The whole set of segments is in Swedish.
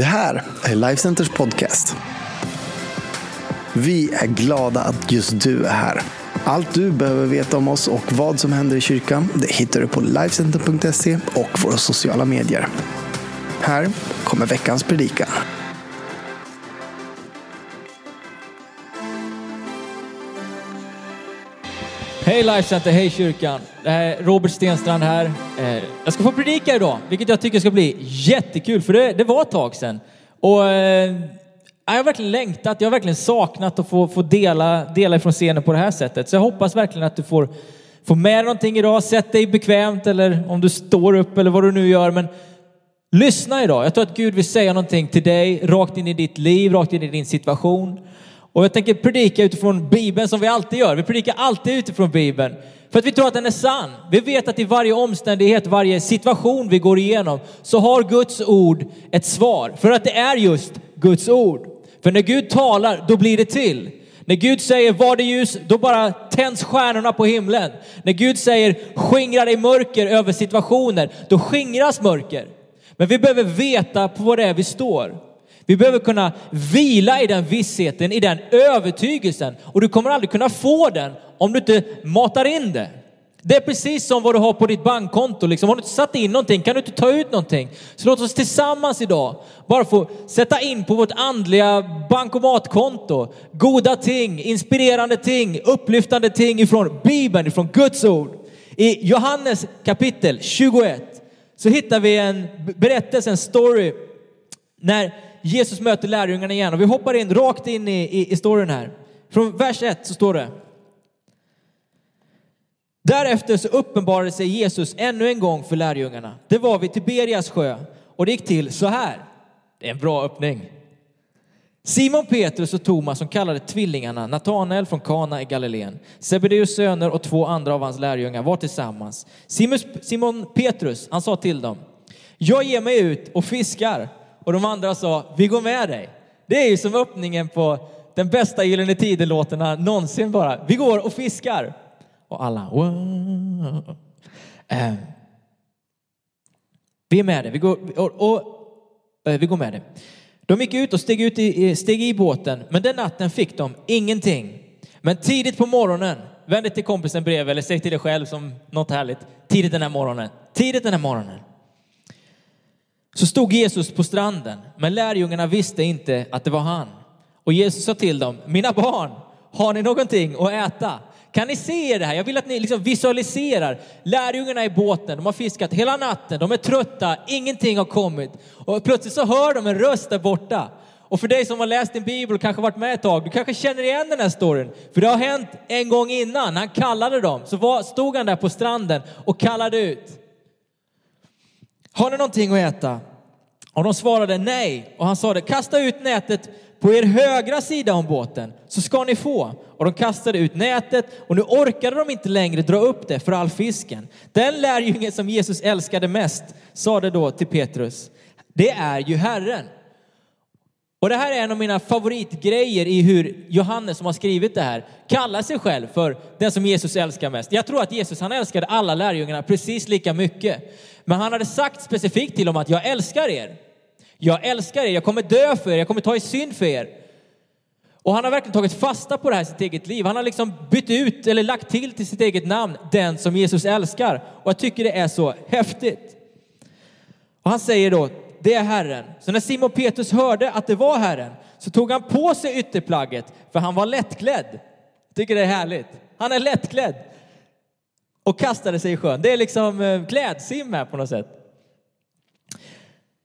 Det här är Lifecenters podcast. Vi är glada att just du är här. Allt du behöver veta om oss och vad som händer i kyrkan det hittar du på Lifecenter.se och våra sociala medier. Här kommer veckans predikan. Hej Lifecenter, hej kyrkan. Det här är Robert Stenstrand här. Eh, jag ska få predika idag, vilket jag tycker ska bli jättekul, för det, det var ett tag sedan. Och eh, jag har verkligen längtat, jag har verkligen saknat att få, få dela, dela ifrån scenen på det här sättet. Så jag hoppas verkligen att du får, får med dig någonting idag. Sätt dig bekvämt eller om du står upp eller vad du nu gör. Men lyssna idag. Jag tror att Gud vill säga någonting till dig, rakt in i ditt liv, rakt in i din situation. Och jag tänker predika utifrån Bibeln som vi alltid gör. Vi predikar alltid utifrån Bibeln. För att vi tror att den är sann. Vi vet att i varje omständighet, varje situation vi går igenom så har Guds ord ett svar. För att det är just Guds ord. För när Gud talar, då blir det till. När Gud säger var det ljus, då bara tänds stjärnorna på himlen. När Gud säger skingra dig mörker över situationer, då skingras mörker. Men vi behöver veta på vad det är vi står. Vi behöver kunna vila i den vissheten, i den övertygelsen. Och du kommer aldrig kunna få den om du inte matar in det. Det är precis som vad du har på ditt bankkonto. Liksom. Har du inte satt in någonting kan du inte ta ut någonting. Så låt oss tillsammans idag bara få sätta in på vårt andliga bankomatkonto goda ting, inspirerande ting, upplyftande ting ifrån Bibeln, ifrån Guds ord. I Johannes kapitel 21 så hittar vi en berättelse, en story när Jesus möter lärjungarna igen. Och vi hoppar in rakt in i, i, i storyn här. Från vers 1 så står det. Därefter så uppenbarade sig Jesus ännu en gång för lärjungarna. Det var vid Tiberias sjö och det gick till så här. Det är en bra öppning. Simon Petrus och Thomas som kallade tvillingarna Natanael från Kana i Galileen, Sebedeus söner och två andra av hans lärjungar var tillsammans. Simon Petrus, han sa till dem, jag ger mig ut och fiskar. Och de andra sa, vi går med dig. Det är ju som öppningen på den bästa Gyllene Tider-låtarna någonsin bara. Vi går och fiskar. Och alla, wow. Eh, vi är med dig. Vi går, och, och, eh, vi går med dig. De gick ut och steg, ut i, steg i båten, men den natten fick de ingenting. Men tidigt på morgonen, vänd dig till kompisen bredvid eller säg till dig själv som något härligt. Tidigt den här morgonen, tidigt den här morgonen. Så stod Jesus på stranden, men lärjungarna visste inte att det var han. Och Jesus sa till dem, mina barn, har ni någonting att äta? Kan ni se det här? Jag vill att ni liksom visualiserar. Lärjungarna i båten, de har fiskat hela natten, de är trötta, ingenting har kommit. Och plötsligt så hör de en röst där borta. Och för dig som har läst din bibel och kanske varit med ett tag, du kanske känner igen den här storyn. För det har hänt en gång innan, han kallade dem. Så var, stod han där på stranden och kallade ut. Har ni någonting att äta? Och de svarade nej. Och han sa det, kasta ut nätet på er högra sida om båten så ska ni få. Och de kastade ut nätet och nu orkade de inte längre dra upp det för all fisken. Den lärjungen som Jesus älskade mest sade då till Petrus, det är ju Herren. Och det här är en av mina favoritgrejer i hur Johannes som har skrivit det här kallar sig själv för den som Jesus älskar mest. Jag tror att Jesus han älskade alla lärjungarna precis lika mycket. Men han hade sagt specifikt till dem att jag älskar er. Jag älskar er, jag kommer dö för er, jag kommer ta i synd för er. Och han har verkligen tagit fasta på det här i sitt eget liv. Han har liksom bytt ut eller lagt till till sitt eget namn, den som Jesus älskar. Och jag tycker det är så häftigt. Och han säger då, det är Herren. Så när Simon Petrus hörde att det var Herren så tog han på sig ytterplagget för han var lättklädd. Jag tycker det är härligt. Han är lättklädd. Och kastade sig i sjön. Det är liksom eh, klädsim här på något sätt.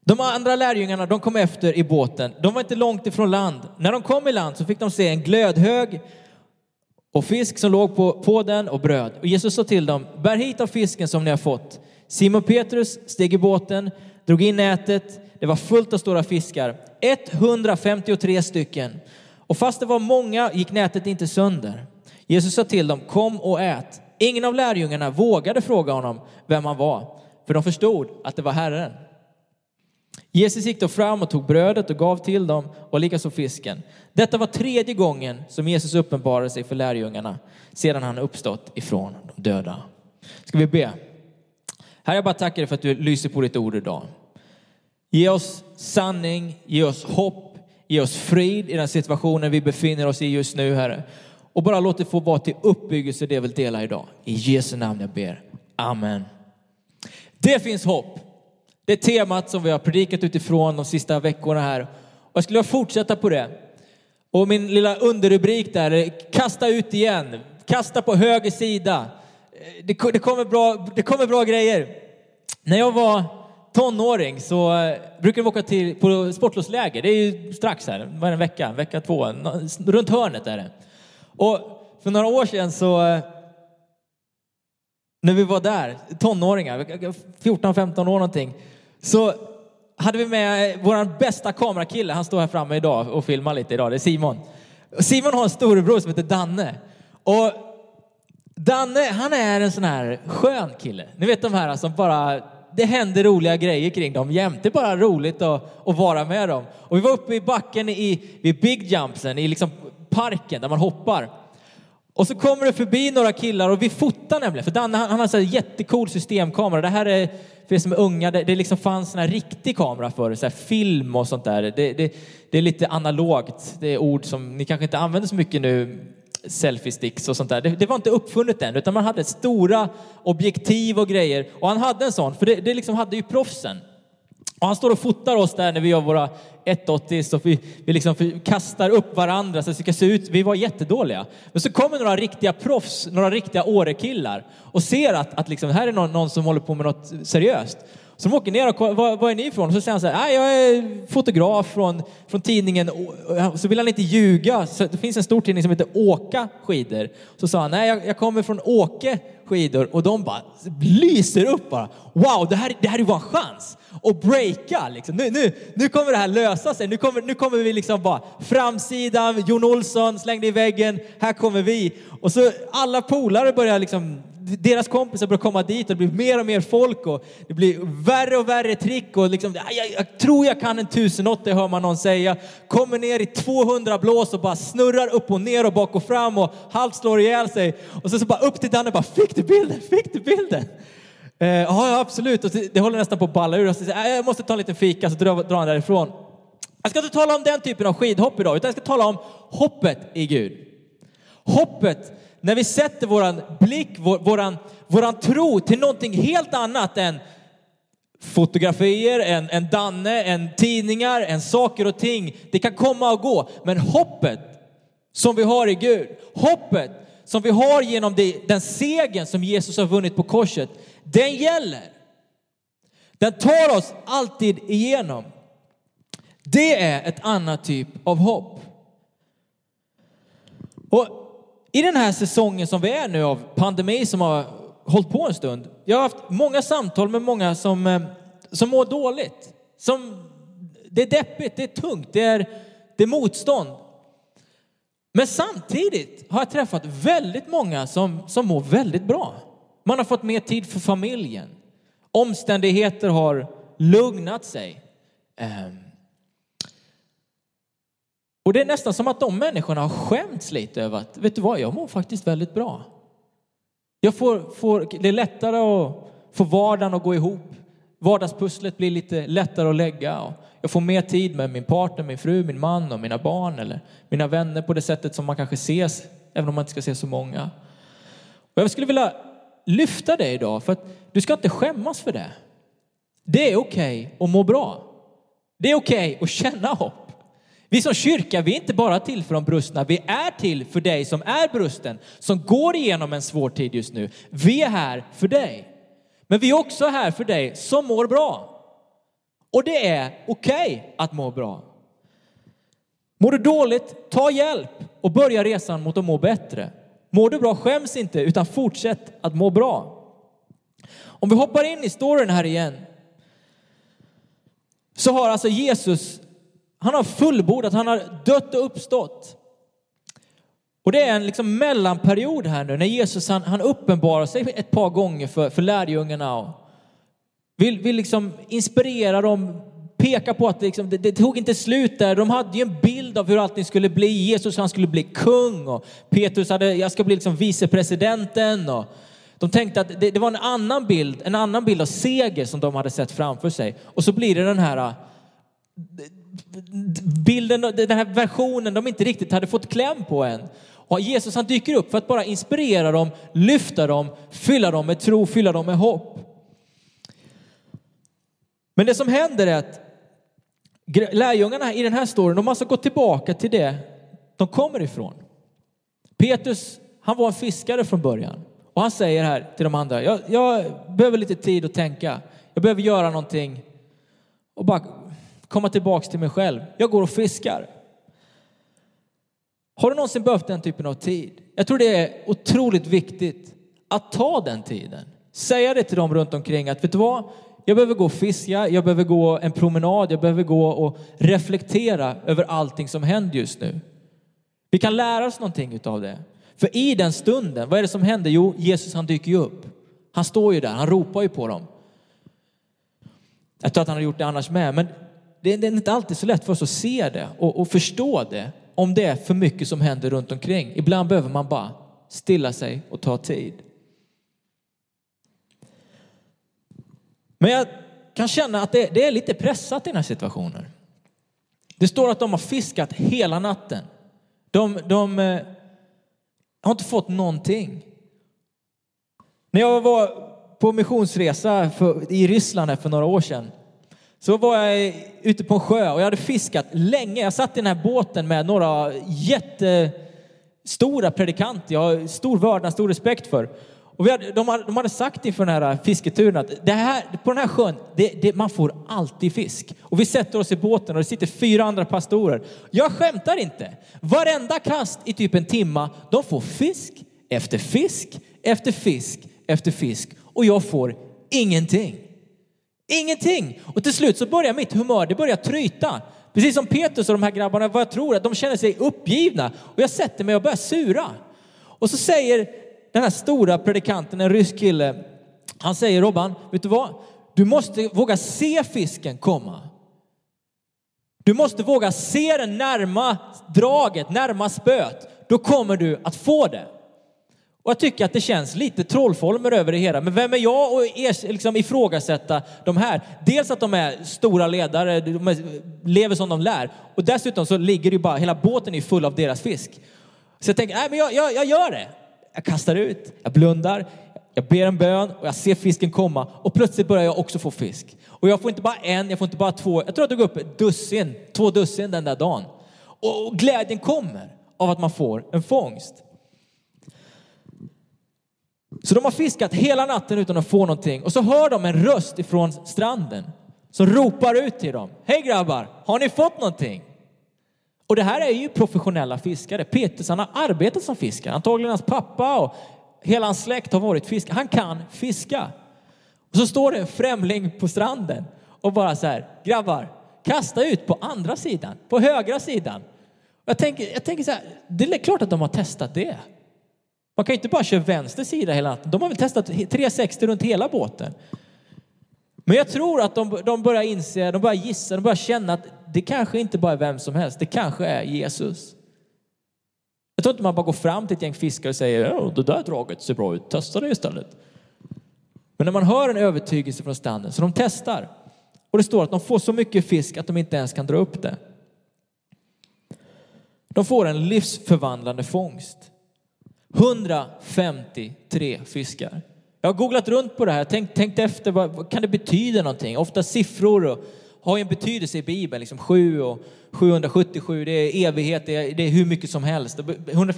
De andra lärjungarna de kom efter i båten. De var inte långt ifrån land. När de kom i land så fick de se en glödhög och fisk som låg på, på den och bröd. Och Jesus sa till dem, bär hit av fisken som ni har fått. Simon Petrus steg i båten, drog in nätet. Det var fullt av stora fiskar, 153 stycken. Och fast det var många gick nätet inte sönder. Jesus sa till dem, kom och ät. Ingen av lärjungarna vågade fråga honom vem han var, för de förstod att det var Herren. Jesus gick då fram och tog brödet och gav till dem och likaså fisken. Detta var tredje gången som Jesus uppenbarade sig för lärjungarna sedan han uppstått ifrån de döda. Ska vi be? Herre, jag bara tackar dig för att du lyser på ditt ord idag. Ge oss sanning, ge oss hopp, ge oss frid i den situationen vi befinner oss i just nu, Herre. Och bara låt det få vara till uppbyggelse det jag vill dela idag. I Jesu namn jag ber. Amen. Det finns hopp. Det är temat som vi har predikat utifrån de sista veckorna här. Och jag skulle vilja fortsätta på det. Och min lilla underrubrik där kasta ut igen. Kasta på höger sida. Eh, det, det, kommer bra, det kommer bra grejer. När jag var tonåring så eh, brukade vi åka till, på sportlovsläger. Det är ju strax här, var en vecka, vecka två, runt hörnet är det. Och för några år sedan så, eh, när vi var där, tonåringar, 14-15 år någonting, så hade vi med vår bästa kamerakille, han står här framme idag och filmar lite idag, det är Simon. Simon har en storebror som heter Danne. Och Danne, han är en sån här skön kille. Ni vet de här som bara, det händer roliga grejer kring dem jämt. Det är bara roligt att, att vara med dem. Och vi var uppe i backen i, vid Big Jumpsen, i liksom parken där man hoppar. Och så kommer det förbi några killar och vi fotar nämligen, för Danne han, han har en jättecool systemkamera. Det här är, för er som är unga, det, det liksom fanns en riktig kamera förr, så här film och sånt där. Det, det, det är lite analogt, det är ord som ni kanske inte använder så mycket nu, selfie sticks och sånt där. Det, det, var inte uppfunnet än, utan man hade stora objektiv och grejer. Och han hade en sån, för det, det liksom hade ju proffsen. Och han står och fotar oss där när vi gör våra 180 så vi, vi liksom kastar upp varandra så det ska se ut, vi var jättedåliga. Men så kommer några riktiga proffs, några riktiga Årekillar och ser att, att liksom, här är någon, någon som håller på med något seriöst. Så de åker ner och var, var är ni ifrån? Och så säger han så här, jag är fotograf från, från tidningen. Så vill han inte ljuga. Så det finns en stor tidning som heter Åka skidor. Så sa han, nej jag, jag kommer från Åke skidor. Och de bara lyser upp bara. Wow, det här, det här är vår chans att breaka. Liksom. Nu, nu, nu kommer det här lösa sig. Nu kommer, nu kommer vi liksom bara framsidan, Jon Olsson slängde i väggen, här kommer vi. Och så alla polare börjar liksom deras kompisar börjar komma dit och det blir mer och mer folk och det blir värre och värre trick och liksom, jag, jag tror jag kan en 1080 hör man någon säga. Kommer ner i 200 blås och bara snurrar upp och ner och bak och fram och halvt slår ihjäl sig. Och så, så bara upp till Danne bara, fick du bilden? Fick du bilden? Eh, ja, absolut. Och det håller nästan på att balla ur. Och så säger, jag måste ta en liten fika, så drar, drar han därifrån. Jag ska inte tala om den typen av skidhopp idag, utan jag ska tala om hoppet i Gud. Hoppet när vi sätter våran blick, vår, våran, våran tro till någonting helt annat än fotografier, en, en Danne, en tidningar, en saker och ting. Det kan komma och gå, men hoppet som vi har i Gud, hoppet som vi har genom det, den segern som Jesus har vunnit på korset, den gäller. Den tar oss alltid igenom. Det är ett annat typ av hopp. Och i den här säsongen som vi är nu av pandemi som har hållit på en stund. Jag har haft många samtal med många som, eh, som mår dåligt. Som, det är deppigt, det är tungt, det är, det är motstånd. Men samtidigt har jag träffat väldigt många som, som mår väldigt bra. Man har fått mer tid för familjen. Omständigheter har lugnat sig. Um, och det är nästan som att de människorna har skämts lite över att, vet du vad, jag mår faktiskt väldigt bra. Jag får, får, det är lättare att få vardagen att gå ihop. Vardagspusslet blir lite lättare att lägga. Och jag får mer tid med min partner, min fru, min man och mina barn eller mina vänner på det sättet som man kanske ses, även om man inte ska se så många. Och jag skulle vilja lyfta dig idag, för att du ska inte skämmas för det. Det är okej okay att må bra. Det är okej okay att känna hopp. Vi som kyrka, vi är inte bara till för de brustna, vi är till för dig som är brusten, som går igenom en svår tid just nu. Vi är här för dig. Men vi är också här för dig som mår bra. Och det är okej okay att må bra. Mår du dåligt, ta hjälp och börja resan mot att må bättre. Mår du bra, skäms inte utan fortsätt att må bra. Om vi hoppar in i storyn här igen så har alltså Jesus han har fullbordat, han har dött och uppstått. Och det är en liksom mellanperiod här nu när Jesus han, han uppenbarar sig ett par gånger för, för lärjungarna och vill, vill liksom inspirera dem, peka på att det, liksom, det, det, tog inte slut där. De hade ju en bild av hur allting skulle bli. Jesus han skulle bli kung och Petrus hade, jag ska bli liksom vicepresidenten. Och de tänkte att det, det var en annan bild, en annan bild av seger som de hade sett framför sig. Och så blir det den här bilden, den här versionen de inte riktigt hade fått kläm på än. Och Jesus han dyker upp för att bara inspirera dem, lyfta dem, fylla dem med tro, fylla dem med hopp. Men det som händer är att lärjungarna i den här storyn, de har alltså gått tillbaka till det de kommer ifrån. Petrus, han var en fiskare från början. Och han säger här till de andra, jag, jag behöver lite tid att tänka. Jag behöver göra någonting och bara komma tillbaks till mig själv. Jag går och fiskar. Har du någonsin behövt den typen av tid? Jag tror det är otroligt viktigt att ta den tiden. Säga det till dem runt omkring att vet du vad? Jag behöver gå och fiska, jag behöver gå en promenad, jag behöver gå och reflektera över allting som händer just nu. Vi kan lära oss någonting av det. För i den stunden, vad är det som händer? Jo, Jesus han dyker ju upp. Han står ju där, han ropar ju på dem. Jag tror att han har gjort det annars med, men det är inte alltid så lätt för oss att se det och, och förstå det om det är för mycket som händer runt omkring. Ibland behöver man bara stilla sig och ta tid. Men jag kan känna att det, det är lite pressat i den här situationen. Det står att de har fiskat hela natten. De, de eh, har inte fått någonting. När jag var på missionsresa för, i Ryssland för några år sedan så var jag ute på en sjö och jag hade fiskat länge. Jag satt i den här båten med några jättestora predikanter jag har stor vördnad, stor respekt för. Och hade, de, hade, de, hade, sagt inför den här fisketuren att det här, på den här sjön, det, det, man får alltid fisk. Och vi sätter oss i båten och det sitter fyra andra pastorer. Jag skämtar inte. Varenda kast i typ en timma, de får fisk efter fisk efter fisk efter fisk. Och jag får ingenting. Ingenting! Och till slut så börjar mitt humör, det börjar tryta. Precis som Petrus och de här grabbarna, vad jag tror, att de känner sig uppgivna. Och jag sätter mig och börjar sura. Och så säger den här stora predikanten, en rysk kille, han säger Robban, vet du vad? Du måste våga se fisken komma. Du måste våga se den närma draget, närma spöet. Då kommer du att få det. Och jag tycker att det känns lite trollformer över det hela. Men vem är jag att liksom ifrågasätta de här? Dels att de är stora ledare, de lever som de lär. Och dessutom så ligger det ju bara, hela båten är full av deras fisk. Så jag tänker, nej men jag, jag, jag gör det. Jag kastar ut, jag blundar, jag ber en bön och jag ser fisken komma och plötsligt börjar jag också få fisk. Och jag får inte bara en, jag får inte bara två, jag tror att jag tog upp ett dussin, två dussin den där dagen. Och glädjen kommer av att man får en fångst. Så de har fiskat hela natten utan att få någonting och så hör de en röst ifrån stranden som ropar ut till dem. Hej grabbar, har ni fått någonting? Och det här är ju professionella fiskare. Petrus han har arbetat som fiskare. Antagligen hans pappa och hela hans släkt har varit fiskare. Han kan fiska. Och så står det en främling på stranden och bara så här, grabbar, kasta ut på andra sidan, på högra sidan. Jag tänker, jag tänker så här, det är klart att de har testat det. Man kan ju inte bara köra vänster sida hela natten. De har väl testat 360 runt hela båten. Men jag tror att de, de börjar inse, de börjar gissa, de börjar känna att det kanske inte bara är vem som helst, det kanske är Jesus. Jag tror inte man bara går fram till ett gäng fiskare och säger ja, det där draget ser bra ut, testa det istället. Men när man hör en övertygelse från stranden, så de testar. Och det står att de får så mycket fisk att de inte ens kan dra upp det. De får en livsförvandlande fångst. 153 fiskar. Jag har googlat runt på det här, tänkt, tänkt efter, vad, vad, kan det betyda någonting? Ofta siffror och, har ju en betydelse i Bibeln, liksom 7 och 777, det är evighet, det är, det är hur mycket som helst.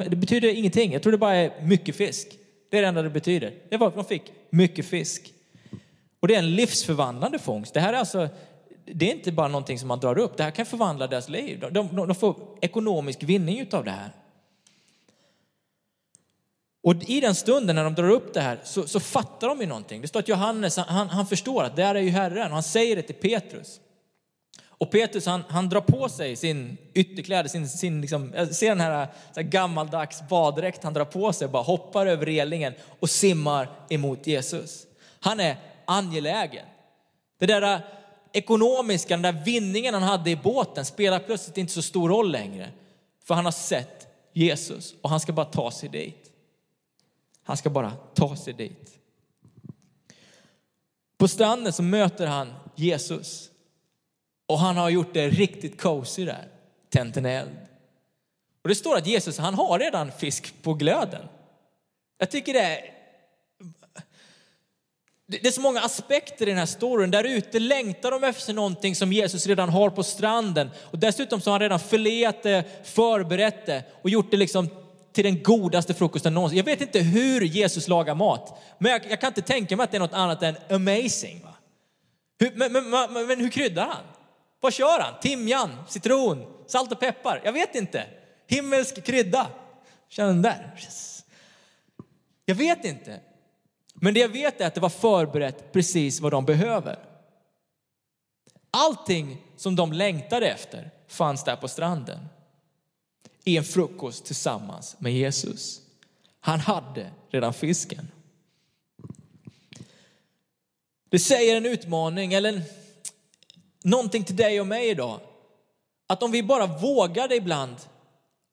Det betyder ingenting, jag tror det bara är mycket fisk. Det är det enda det betyder. Det var, de fick mycket fisk. Och det är en livsförvandlande fångst. Det här är alltså, det är inte bara någonting som man drar upp, det här kan förvandla deras liv. De, de, de får ekonomisk vinning utav det här. Och i den stunden när de drar upp det här så, så fattar de ju någonting. Det står att Johannes, han, han förstår att där är ju Herren och han säger det till Petrus. Och Petrus han, han drar på sig sin ytterkläder, sin, sin liksom, jag ser den här, så här gammaldags baddräkt han drar på sig, bara hoppar över relingen och simmar emot Jesus. Han är angelägen. Det där äh, ekonomiska, den där vinningen han hade i båten spelar plötsligt inte så stor roll längre. För han har sett Jesus och han ska bara ta sig dit. Han ska bara ta sig dit. På stranden så möter han Jesus. Och han har gjort det riktigt cozy där, tänt en eld. Och det står att Jesus, han har redan fisk på glöden. Jag tycker det är... Det är så många aspekter i den här storyn. Där ute längtar de efter någonting som Jesus redan har på stranden. Och dessutom så har han redan fileat det, förberett det och gjort det liksom till den godaste frukosten någonsin. Jag vet inte hur Jesus lagar mat, men jag, jag kan inte tänka mig att det är något annat än amazing. Va? Hur, men, men, men, men hur kryddar han? Vad kör han? Timjan, citron, salt och peppar? Jag vet inte. Himmelsk krydda. Känn den där. Yes. Jag vet inte. Men det jag vet är att det var förberett precis vad de behöver. Allting som de längtade efter fanns där på stranden. I en frukost tillsammans med Jesus. Han hade redan fisken. Det säger en utmaning eller en, någonting till dig och mig idag. Att om vi bara vågade ibland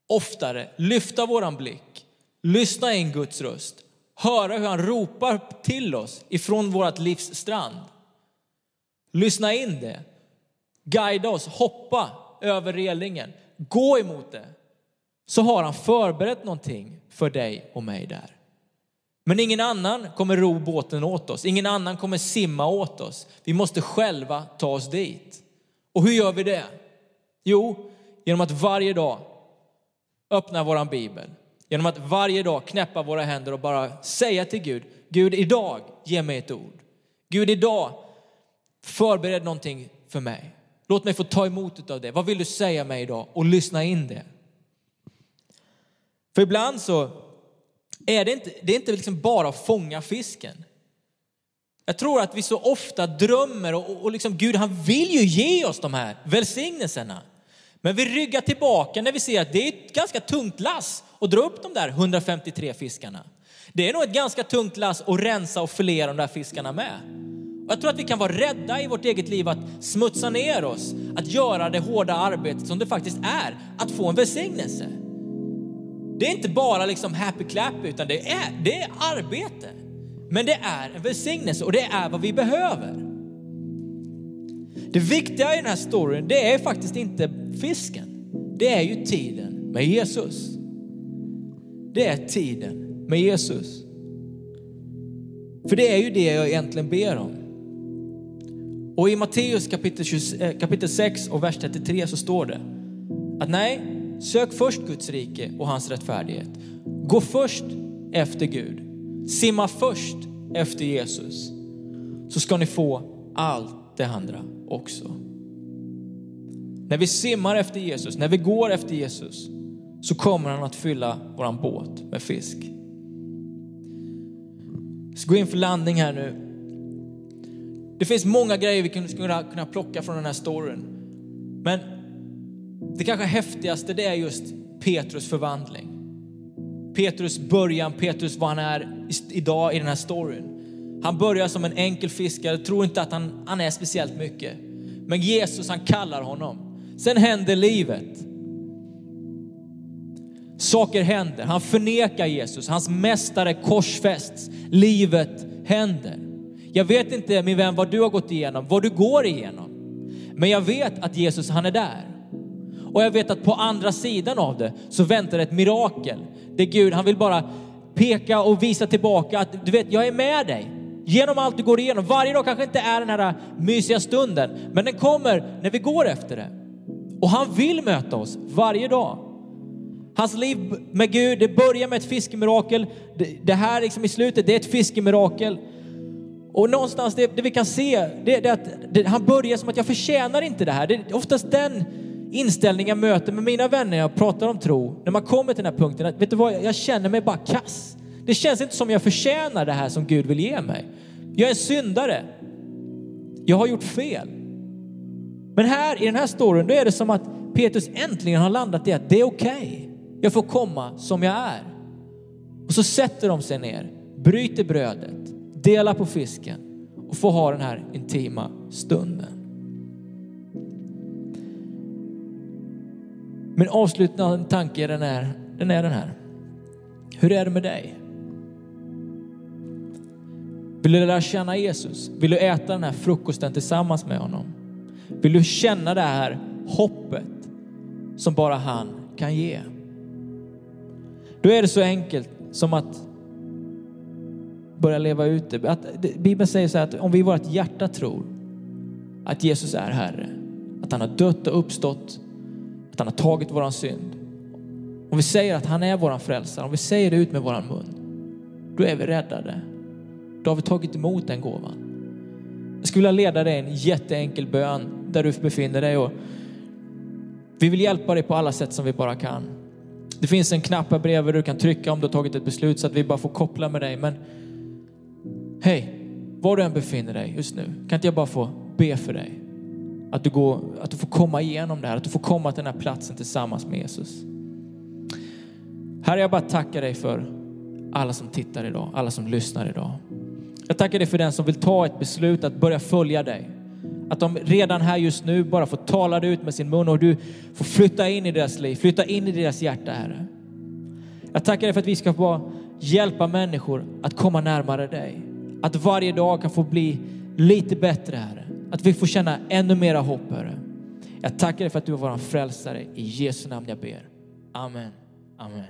oftare lyfta våran blick, lyssna in Guds röst, höra hur han ropar till oss ifrån vårt livs strand. Lyssna in det, guida oss, hoppa över relingen, gå emot det. Så har han förberett någonting för dig och mig där. Men ingen annan kommer ro båten åt oss, ingen annan kommer simma åt oss. Vi måste själva ta oss dit. Och hur gör vi det? Jo, genom att varje dag öppna våran bibel. Genom att varje dag knäppa våra händer och bara säga till Gud, Gud idag ge mig ett ord. Gud idag förbered någonting för mig. Låt mig få ta emot av det. Vad vill du säga mig idag? Och lyssna in det. För ibland så är det inte, det är inte liksom bara att fånga fisken. Jag tror att vi så ofta drömmer och, och liksom Gud han vill ju ge oss de här välsignelserna. Men vi ryggar tillbaka när vi ser att det är ett ganska tungt lass att dra upp de där 153 fiskarna. Det är nog ett ganska tungt lass att rensa och filera de där fiskarna med. Och jag tror att vi kan vara rädda i vårt eget liv att smutsa ner oss, att göra det hårda arbetet som det faktiskt är att få en välsignelse. Det är inte bara liksom happy clap utan det är, det är arbete. Men det är en välsignelse och det är vad vi behöver. Det viktiga i den här storyn, det är faktiskt inte fisken. Det är ju tiden med Jesus. Det är tiden med Jesus. För det är ju det jag egentligen ber om. Och i Matteus kapitel, 20, eh, kapitel 6 och vers 33 så står det att nej, sök först Guds rike och hans rättfärdighet. Gå först efter Gud. Simma först efter Jesus. Så ska ni få allt det andra också. När vi simmar efter Jesus, när vi går efter Jesus, så kommer han att fylla våran båt med fisk. Jag ska gå in för landning här nu. Det finns många grejer vi skulle kunna plocka från den här storyn. Men det kanske häftigaste det är just Petrus förvandling. Petrus början, Petrus vad han är idag i den här storyn. Han börjar som en enkel fiskare, tror inte att han, han är speciellt mycket. Men Jesus han kallar honom. Sen händer livet. Saker händer. Han förnekar Jesus. Hans mästare korsfästs. Livet händer. Jag vet inte min vän vad du har gått igenom, vad du går igenom. Men jag vet att Jesus han är där. Och jag vet att på andra sidan av det så väntar ett mirakel. Det Gud, han vill bara peka och visa tillbaka att du vet, jag är med dig. Genom allt du går igenom. Varje dag kanske inte är den här mysiga stunden, men den kommer när vi går efter det. Och han vill möta oss varje dag. Hans liv med Gud, det börjar med ett fiskemirakel. Det, här liksom i slutet, det är ett fiskemirakel. Och någonstans det, det vi kan se, det, det är att det, han börjar som att jag förtjänar inte det här. Det är oftast den inställning jag möter med mina vänner jag pratar om tro. När man kommer till den här punkten, att, vet du vad, jag känner mig bara kass. Det känns inte som jag förtjänar det här som Gud vill ge mig. Jag är syndare. Jag har gjort fel. Men här i den här storyn, då är det som att Petrus äntligen har landat i att det är okej. Okay. Jag får komma som jag är. Och så sätter de sig ner, bryter brödet, delar på fisken och får ha den här intima stunden. Min avslutande tanke den är, den är den här. Hur är det med dig? Vill du lära känna Jesus? Vill du äta den här frukosten tillsammans med honom? Vill du känna det här hoppet som bara han kan ge? Då är det så enkelt som att börja leva ut det. Att, Bibeln säger så här att om vi i vårt hjärta tror att Jesus är Herre, att han har dött och uppstått, att han har tagit våran synd. Om vi säger att han är våran frälsare, om vi säger det ut med våran mun, då är vi räddade. Då har vi tagit emot den gåvan. Jag skulle vilja leda dig i en jätteenkel bön där du befinner dig och vi vill hjälpa dig på alla sätt som vi bara kan. Det finns en knapp här bredvid du kan trycka om du har tagit ett beslut så att vi bara får koppla med dig. Men hej, var du än befinner dig just nu, kan inte jag bara få be för dig? Att du, går, att du får komma igenom det här, att du får komma till den här platsen tillsammans med Jesus. Herre, jag bara tackar dig för alla som tittar idag, alla som lyssnar idag. Jag tackar dig för den som vill ta ett beslut att börja följa dig. Att de redan här just nu bara får tala det ut med sin mun och du får flytta in i deras liv, flytta in i deras hjärta, Herre. Jag tackar dig för att vi ska få hjälpa människor att komma närmare dig. Att varje dag kan få bli lite bättre, Herre. Att vi får känna ännu mera hopp, Herre. Jag tackar dig för att du är vår frälsare. I Jesu namn jag ber. Amen. Amen.